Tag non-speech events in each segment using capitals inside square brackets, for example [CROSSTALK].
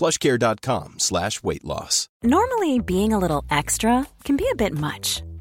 plushcare.com slash weight loss. Normally, being a little extra can be a bit much,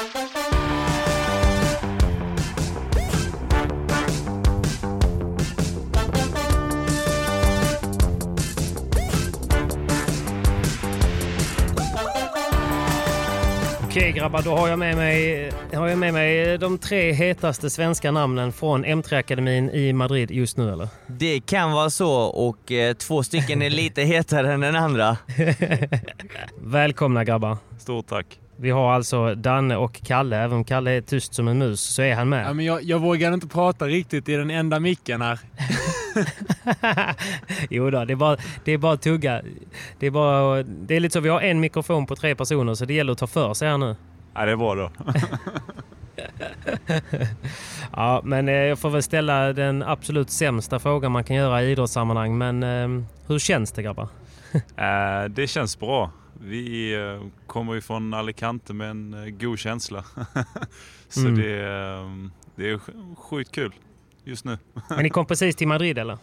Okej grabbar, då har jag, med mig, har jag med mig de tre hetaste svenska namnen från M3-akademin i Madrid just nu eller? Det kan vara så och eh, två stycken är lite [LAUGHS] hetare än den andra. Välkomna grabbar. Stort tack. Vi har alltså Danne och Kalle. Även om Kalle är tyst som en mus så är han med. Ja, men jag, jag vågar inte prata riktigt i den enda micken här. [LAUGHS] jo då, det är bara, det är bara att tugga. Det är, bara, det är lite så, vi har en mikrofon på tre personer så det gäller att ta för sig här nu. Ja, det är bra då. [LAUGHS] ja, men eh, jag får väl ställa den absolut sämsta frågan man kan göra i idrottssammanhang. Men eh, hur känns det grabbar? [LAUGHS] Eh, det känns bra. Vi eh, kommer ju från Alicante med en eh, god känsla. [LAUGHS] Så Mm. det, eh, det är sjukt kul just nu. [LAUGHS] Men ni kom precis till Madrid eller?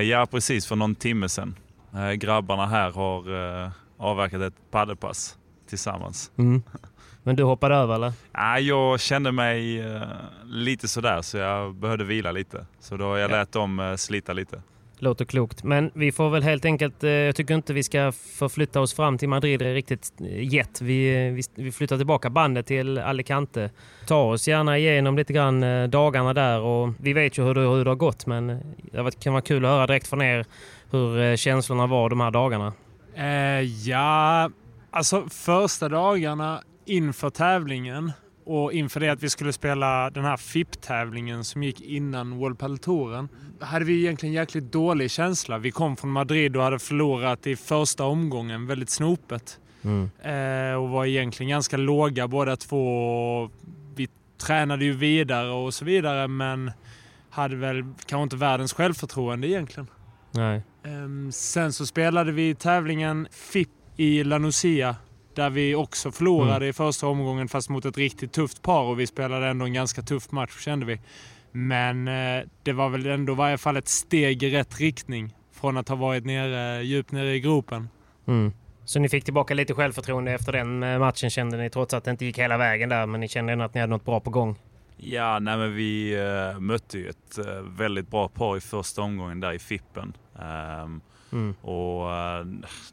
Ja, precis för någon timme sedan. Grabbarna här har avverkat ett paddelpass tillsammans. Mm. Men du hoppade över eller? Ja, jag kände mig lite sådär så jag behövde vila lite. Så då har jag Ja. lät dem slita lite. Låter klokt. Men vi får väl helt enkelt, eh, jag tycker inte vi ska förflytta oss fram till Madrid riktigt eh, yet. Vi, eh, vi, vi flyttar tillbaka bandet till Alicante. Ta oss gärna igenom lite grann dagarna där och vi vet ju hur det, hur det har gått men det kan vara kul att höra direkt från er hur känslorna var de här dagarna. Eh, ja, alltså första dagarna inför tävlingen och inför det att vi skulle spela den här FIP-tävlingen som gick innan World Padel-touren hade vi egentligen jäkligt dålig känsla. Vi kom från Madrid och hade förlorat i första omgången väldigt snopet. Eh, och var egentligen ganska låga båda två. Vi tränade ju vidare och så vidare men hade väl kanske inte världens självförtroende egentligen. Nej. Ehm, sen så spelade vi tävlingen FIP i La Nucia där vi också förlorade i första omgången fast mot ett riktigt tufft par och vi spelade ändå en ganska tuff match kände vi. Men eh, det var väl ändå i varje fall ett steg i rätt riktning från att ha varit nere, djupt nere i gropen. Mm. Så ni fick tillbaka lite självförtroende efter den eh, matchen kände ni trots att det inte gick hela vägen där men ni kände ändå att ni hade något bra på gång? Ja, nej men vi eh, mötte ju ett eh, väldigt bra par i första omgången där i Fippen. Ehm, Mm. och eh,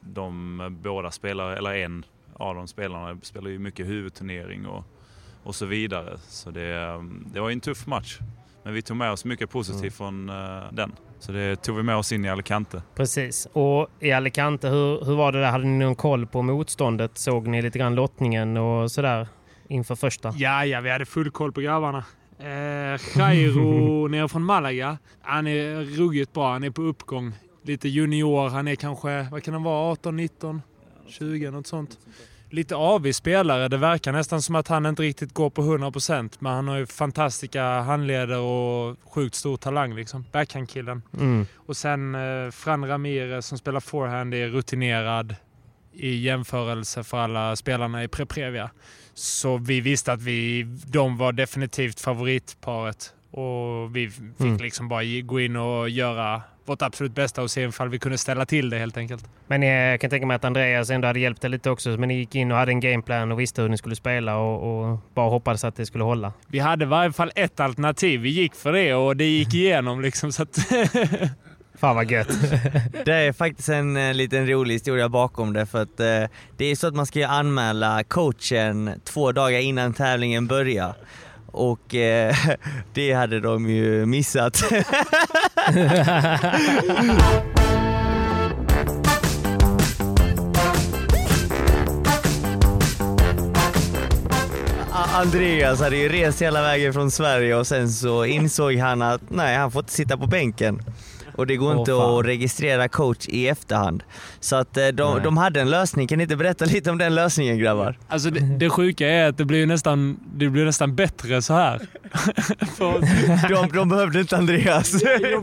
de båda spelar, eller en av de spelarna spelar ju mycket huvudturnering och, och så vidare. Så det, eh, det var ju en tuff match. Men vi tog med oss mycket positivt från eh, den. Så det tog vi med oss in i Alicante. Precis. Och i Alicante, hur, hur var det där? Hade ni någon koll på motståndet? Såg ni lite grann lottningen och sådär inför första? Ja, ja, vi hade full koll på grabbarna. Eh, Jairo [LAUGHS] nere från Malaga. Han är ruggigt bra. Han är på uppgång. Lite junior. Han är kanske, vad kan han vara, 18, 19, 20 något sånt. lite avig spelare. Det verkar nästan som att han inte riktigt går på 100% men han har ju fantastiska handleder och sjukt stor talang. Liksom. Backhandkillen. Mm. Och sen eh, Fran Ramirez som spelar forehand är rutinerad i jämförelse för alla spelarna i Preprevia. Så vi visste att vi, de var definitivt favoritparet och vi fick Mm. liksom bara gå in och göra vårt absolut bästa och se ifall vi kunde ställa till det helt enkelt. Men eh, jag kan tänka mig att Andreas ändå hade hjälpt er lite också. Men ni gick in och hade en gameplan och visste hur ni skulle spela och, och bara hoppades att det skulle hålla. Vi hade i varje fall ett alternativ. Vi gick för det och det gick igenom. Liksom, så att [LAUGHS] Fan vad gött. [LAUGHS] Det är faktiskt en eh, liten rolig historia bakom det för att eh, det är så att man ska ju anmäla coachen två dagar innan tävlingen börjar. Och eh, [LAUGHS] det hade de ju missat. [LAUGHS] Andreas hade ju rest hela vägen från Sverige och sen så insåg han att nej, han får inte sitta på bänken. Och det går Åh, inte fan. att registrera coach i efterhand. Så att eh, de, de hade en lösning. Kan ni inte berätta lite om den lösningen grabbar? Alltså det, det sjuka är att det blir nästan, det blir nästan bättre så här. [LAUGHS] De, de behövde inte Andreas. Vi,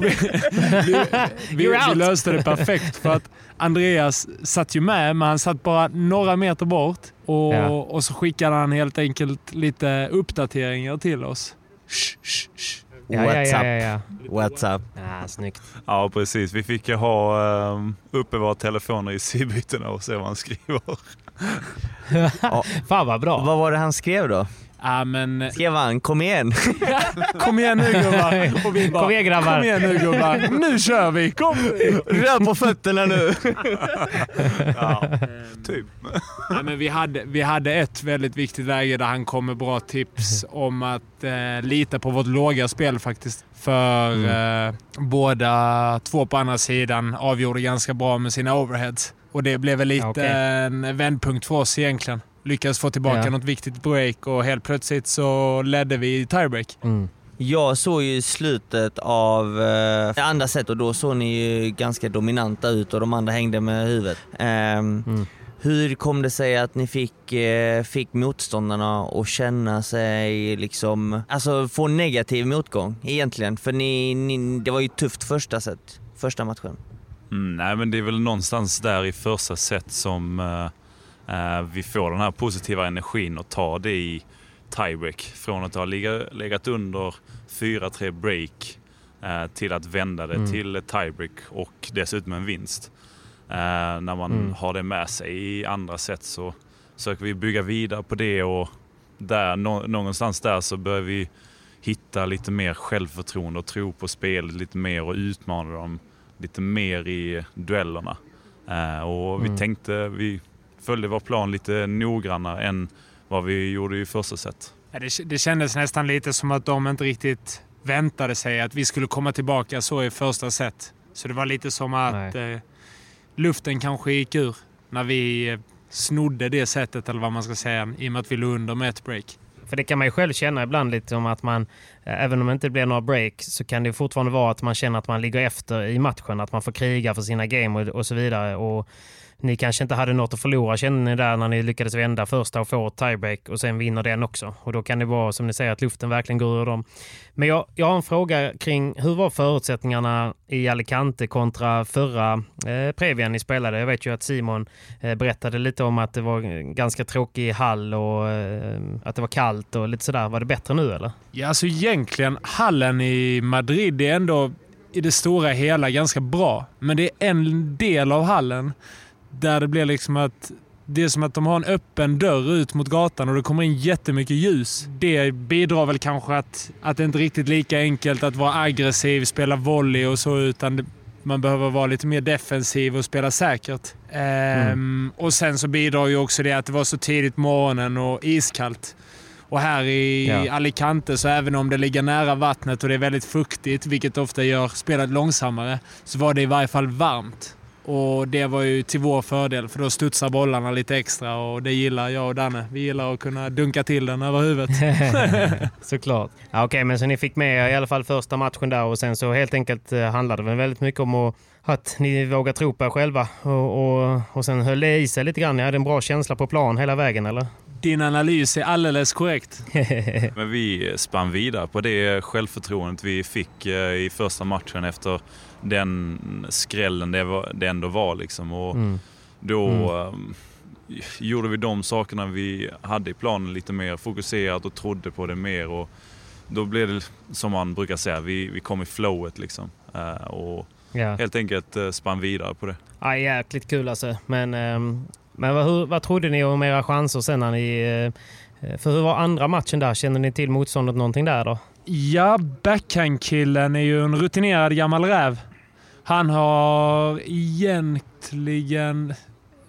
vi, vi, löste det perfekt för att Andreas satt ju med, men han satt bara några meter bort. Och, Ja. och så skickade han helt enkelt lite uppdateringar till oss. Shh, shh, shh. Ja, ja, What's ja, ja, ja. What's Ah, snyggt. Ja, precis. Vi fick ju ha um, uppe våra telefoner i sidbytena och se vad han skriver. [LAUGHS] Fan vad bra. Vad var det han skrev då? Ja, men Skrev han kom igen? [LAUGHS] kom igen nu gubbar. [LAUGHS] Och vi bara, Kom igen, grabbar. Kom igen nu gubbar. Nu kör vi. Kom. Rör på fötterna nu! [LAUGHS] Ja, typ. Ja, men vi, hade, vi hade ett väldigt viktigt läge där han kom med bra tips om att eh, lita på vårt låga spel faktiskt. För eh, båda två på andra sidan avgjorde ganska bra med sina overheads. Och det blev väl lite Ja, okej. en vändpunkt för oss egentligen. Lyckades få tillbaka Ja. något viktigt break och helt plötsligt så ledde vi i tiebreak. Mm. Jag såg ju slutet av eh, andra set och då såg ni ju ganska dominanta ut och de andra hängde med huvudet. Ehm, Mm. Hur kom det sig att ni fick, eh, fick motståndarna att känna sig liksom, alltså få negativ motgång egentligen? För ni, ni, det var ju tufft första set, första matchen. Mm, nej, men det är väl någonstans där i första set som eh, eh, vi får den här positiva energin och tar det i tiebreak. Från att ha legat, under 4-3 break eh, till att vända det Mm. till tiebreak och dessutom en vinst. Eh, när man Mm. har det med sig i andra set så söker vi bygga vidare på det och där, nå, någonstans där så börjar vi hitta lite mer självförtroende och tro på spelet lite mer och utmana dem lite mer i duellerna. Eh, och vi Mm. tänkte, vi följde vår plan lite noggrannare än vad vi gjorde i första set. Ja, det, det kändes nästan lite som att de inte riktigt väntade sig att vi skulle komma tillbaka så i första set. Så det var lite som att eh, luften kanske gick ur när vi eh, snodde det sättet, eller vad man ska säga, i och med att vi låg under med ett break. För det kan man ju själv känna ibland lite som att man, eh, även om det inte blir några break, så kan det fortfarande vara att man känner att man ligger efter i matchen. Att man får kriga för sina game och, och så vidare. Och ni kanske inte hade något att förlora känner ni där när ni lyckades vända första och få ett tiebreak och sen vinner den också. Och då kan det vara som ni säger att luften verkligen går ur dem. Men jag, jag har en fråga kring hur var förutsättningarna i Alicante kontra förra eh, Previan ni spelade? Jag vet ju att Simon eh, berättade lite om att det var ganska tråkig hall och eh, att det var kallt och lite sådär. Var det bättre nu eller? Ja, alltså egentligen, hallen i Madrid är ändå i det stora hela ganska bra. Men det är en del av hallen där det blir liksom att det är som att de har en öppen dörr ut mot gatan och det kommer in jättemycket ljus. Det bidrar väl kanske att, att det inte är riktigt lika enkelt att vara aggressiv, spela volley och så, utan det, man behöver vara lite mer defensiv och spela säkert. Ehm, och sen så bidrar ju också det att det var så tidigt på morgonen och iskallt. Och här i Ja. Alicante, så även om det ligger nära vattnet och det är väldigt fuktigt, vilket ofta gör spelet långsammare, så var det i varje fall varmt. Och det var ju till vår fördel för då studsar bollarna lite extra och det gillar jag och Danne. Vi gillar att kunna dunka till den över huvudet. [LAUGHS] Såklart. Ja, Okej, okay, men så ni fick med i alla fall första matchen där och sen så helt enkelt eh, handlade det väl väldigt mycket om att, att ni vågar tro på er själva och, och, och sen höll det i sig lite grann. Ni hade en bra känsla på plan hela vägen, eller? Din analys är alldeles korrekt. [LAUGHS] Men vi spann vidare på det självförtroendet vi fick eh, i första matchen efter den skrällen det, var, det ändå var. Liksom. Och mm. Då mm. gjorde vi de sakerna vi hade i planen lite mer fokuserat och trodde på det mer. Och då blev det som man brukar säga, vi, vi kom i flowet liksom. Uh, och ja. helt enkelt spann vidare på det. Ja, jäkligt kul alltså. Men, um, men vad, hur, vad trodde ni om era chanser sen när ni... Eh, eh, för hur var andra matchen där? Kände ni till motståndet någonting där då? Ja, backhandkillen är ju en rutinerad gammal räv. Han har egentligen...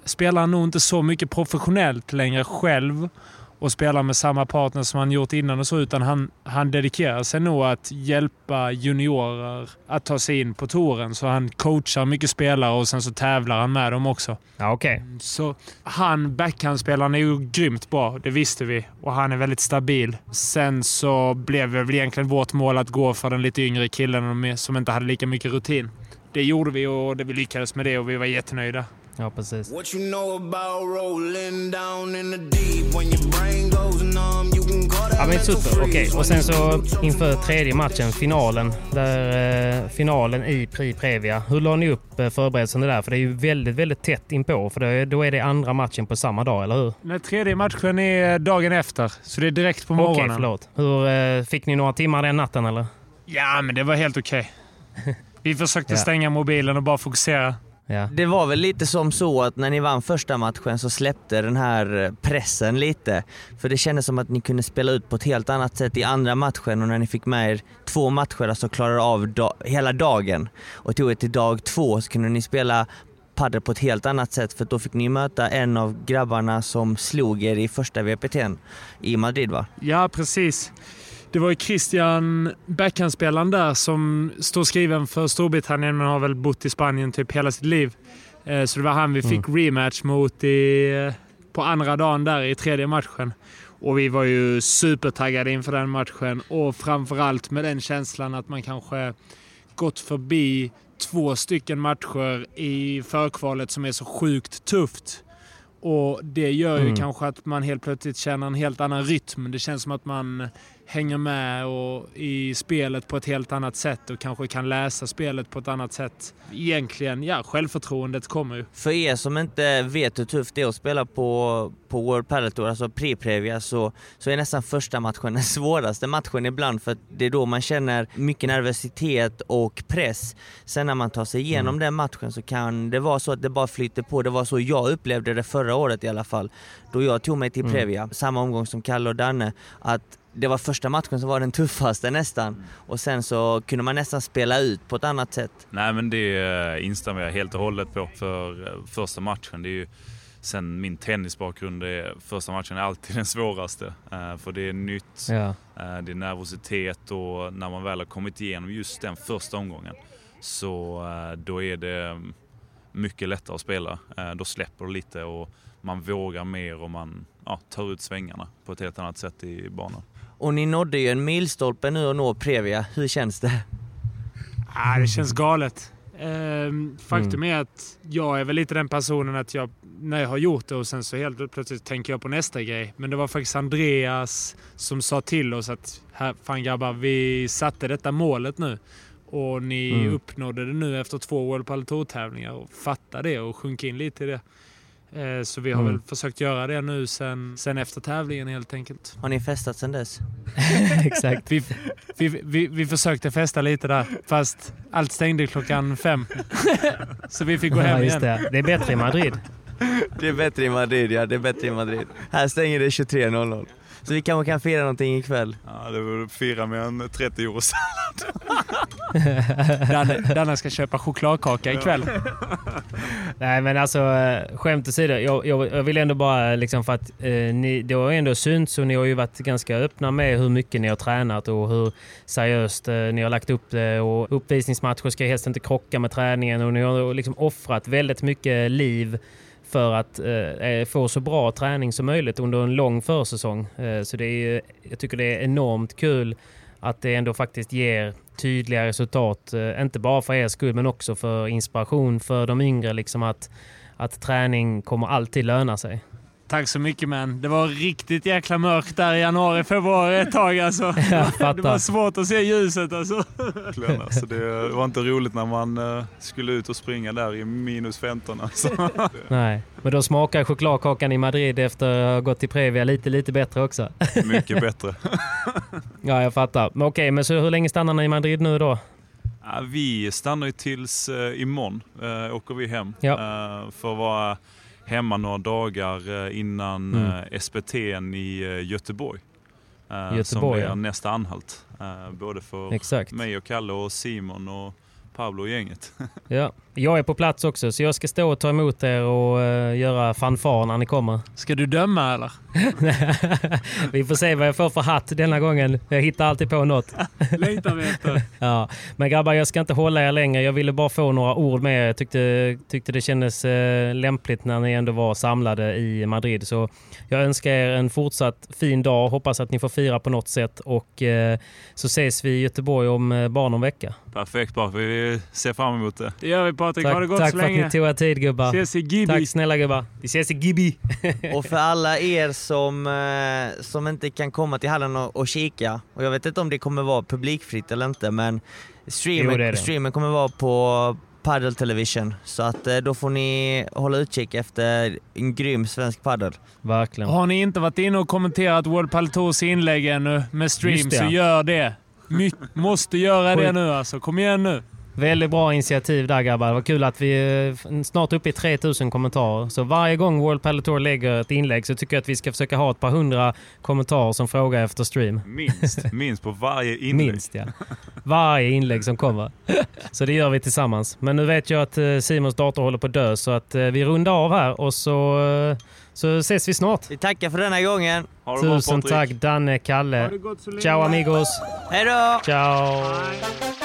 Spelar nog inte så mycket professionellt längre själv och spelar med samma partner som han gjort innan och så, utan han, han dedikerar sig nog att hjälpa juniorer att ta sig in på touren. Så han coachar mycket spelare och sen så tävlar han med dem också. Ja, okay. Så han, backhandspelaren, är ju grymt bra. Det visste vi. Och han är väldigt stabil. Sen så blev det väl egentligen vårt mål att gå för den lite yngre killen som inte hade lika mycket rutin det gjorde vi och det, vi lyckades med det och vi var jättenöjda. Ja, precis. Ja, men super. Okej, okay. och sen så inför tredje matchen, finalen. Där, eh, finalen i Pri Previa. Hur la ni upp eh, förberedelserna där? För det är ju väldigt, väldigt tätt inpå. För då, då är det andra matchen på samma dag, eller hur? Den tredje matchen är dagen efter, så det är direkt på morgonen. Okej, okay, förlåt. Hur, eh, fick ni några timmar den natten, eller? Ja, men det var helt okej. Okay. [LAUGHS] Vi försökte ja. stänga mobilen och bara fokusera. Ja. Det var väl lite som så att när ni vann första matchen så släppte den här pressen lite. För det kändes som att ni kunde spela ut på ett helt annat sätt i andra matchen och när ni fick med er två matcher så klarade av da hela dagen. Och tog er till dag två så kunde ni spela padel på ett helt annat sätt för då fick ni möta en av grabbarna som slog er i första VPTn i Madrid va? Ja precis. Det var ju Christian, backhandspelaren där, som står skriven för Storbritannien men har väl bott i Spanien typ hela sitt liv. Eh, så det var han vi fick mm. rematch mot i, på andra dagen där i tredje matchen. Och vi var ju supertaggade inför den matchen och framförallt med den känslan att man kanske gått förbi två stycken matcher i förkvalet som är så sjukt tufft. Och Det gör ju mm. kanske att man helt plötsligt känner en helt annan rytm. Det känns som att man hänger med och i spelet på ett helt annat sätt och kanske kan läsa spelet på ett annat sätt. Egentligen, ja, självförtroendet kommer ju. För er som inte vet hur tufft det är att spela på, på World Padel Tour, alltså pre-previa, så, så är nästan första matchen den [LAUGHS] svåraste matchen ibland för det är då man känner mycket nervositet och press. Sen när man tar sig igenom mm. den matchen så kan det vara så att det bara flyter på. Det var så jag upplevde det förra året i alla fall, då jag tog mig till mm. Previa, mm. samma omgång som Kalle och Danne, att det var första matchen som var den tuffaste nästan. Och sen så kunde man nästan spela ut på ett annat sätt. Nej men det eh, instämmer jag helt och hållet på. För eh, första matchen, det är ju sen min tennisbakgrund, är, första matchen är alltid den svåraste. Eh, för det är nytt, ja. det är nervositet och när man väl har kommit igenom just den första omgången så då är det mycket lättare att spela. Då släpper det lite och man vågar mer och man ja, tar ut svängarna på ett helt annat sätt i banan. Och ni nådde ju en milstolpe nu och når Previa. Hur känns det? Ah, det känns galet. Ehm, faktum mm. är att jag är väl lite den personen att jag, när jag har gjort det och sen så helt plötsligt tänker jag på nästa grej. Men det var faktiskt Andreas som sa till oss att här, fan grabbar, vi satte detta målet nu. Och ni mm. uppnådde det nu efter två World Padel Tour-tävlingar. Och fatta det och sjunk in lite i det. Eh, så vi har mm. väl försökt göra det nu sen, sen efter tävlingen helt enkelt. Har ni festat sen dess? [LAUGHS] Exakt. Vi, vi, vi, vi, försökte festa lite där, fast allt stängde klockan fem. så vi fick gå hem ja, igen. Det. det är bättre i Madrid. [LAUGHS] Det är bättre i Madrid, ja. Det är bättre i Madrid. Här stänger det 23.00. Så vi kanske kan fira någonting ikväll. Ja, det var fira med en 30 euro [LAUGHS] Danne, Danne ska köpa chokladkaka ikväll. [LAUGHS] Nej men alltså eh, skämt åsido. Jag, jag, jag vill ändå bara liksom för att eh, ni, det har ändå synts och ni har ju varit ganska öppna med hur mycket ni har tränat och hur seriöst eh, ni har lagt upp det. Och uppvisningsmatcher ska helst inte krocka med träningen och ni har liksom offrat väldigt mycket liv för att eh, eh, få så bra träning som möjligt under en lång försäsong. Eh, så det är, jag tycker det är enormt kul att det ändå faktiskt ger tydliga resultat. Eh, inte bara för er skull men också för inspiration för de yngre. Liksom att, att träning kommer alltid löna sig. Tack så mycket man. Det var riktigt jäkla mörkt där i januari, februari ett tag alltså. [LAUGHS] det var svårt att se ljuset alltså. alltså det var inte roligt när man uh, skulle ut och springa där i minus 15 alltså. [LAUGHS] Nej, men då smakar chokladkakan i Madrid efter att ha gått till Previa lite, lite bättre också. [LAUGHS] Mycket bättre. ja, jag fattar. Men okej, men så hur länge stannar ni i Madrid nu då? Ja, vi stannar ju tills uh, imorgon uh, åker vi hem. Ja. För att vara hemma några dagar eh, innan mm. Eh, SPT i eh, Göteborg. Göteborg som blir ja. nästa anhalt. Både för Exakt. mig och Kalle och Simon och Pablo och gänget. [LAUGHS] ja, jag är på plats också så jag ska stå och ta emot er och uh, göra fanfar när ni kommer. Ska du döma eller? [LAUGHS] vi får se vad jag får för hatt denna gången. Jag hittar alltid på något. [LAUGHS] Längtar vi efter. ja. Men grabbar, jag ska inte hålla er längre. Jag ville bara få några ord med er. Jag tyckte, tyckte det kändes uh, lämpligt när ni ändå var samlade i Madrid. Så jag önskar er en fortsatt fin dag. Hoppas att ni får fira på något sätt och uh, så ses vi i Göteborg om bara någon vecka. Perfekt, bara. Vi ser fram emot det. Det gör vi Patrik. Tack, ha det gott tack så länge. Tack för att ni tog er tid gubbar. Ses i Gibi. Tack snälla gubbar. Vi ses i Gibi. och för alla er som, eh, som inte kan komma till hallen och, och kika, och jag vet inte om det kommer vara publikfritt eller inte, men streamen, Jo, det det. streamen kommer vara på Paddle Television, så att eh, då får ni hålla utkik efter en grym svensk paddel. Verkligen. Har ni inte varit inne och kommenterat World Padel Tours inlägg ännu med stream så gör det. My måste göra det nu alltså. Kom igen nu. Väldigt bra initiativ där grabbar. Det var kul att vi är snart uppe i 3000 kommentarer. Så varje gång World Padel Tour lägger ett inlägg så tycker jag att vi ska försöka ha ett par hundra kommentarer som frågar efter stream. Minst, [LAUGHS] minst på varje inlägg. Minst ja. Varje inlägg som kommer. Så det gör vi tillsammans. Men nu vet jag att eh, Simons dator håller på att dö så att eh, vi rundar av här och så, eh, så ses vi snart. Vi tackar för denna gången. Ha det bra, Tusen tack Danne, Kalle. Ha det gott så länge. Ciao amigos. Hej då! Ciao.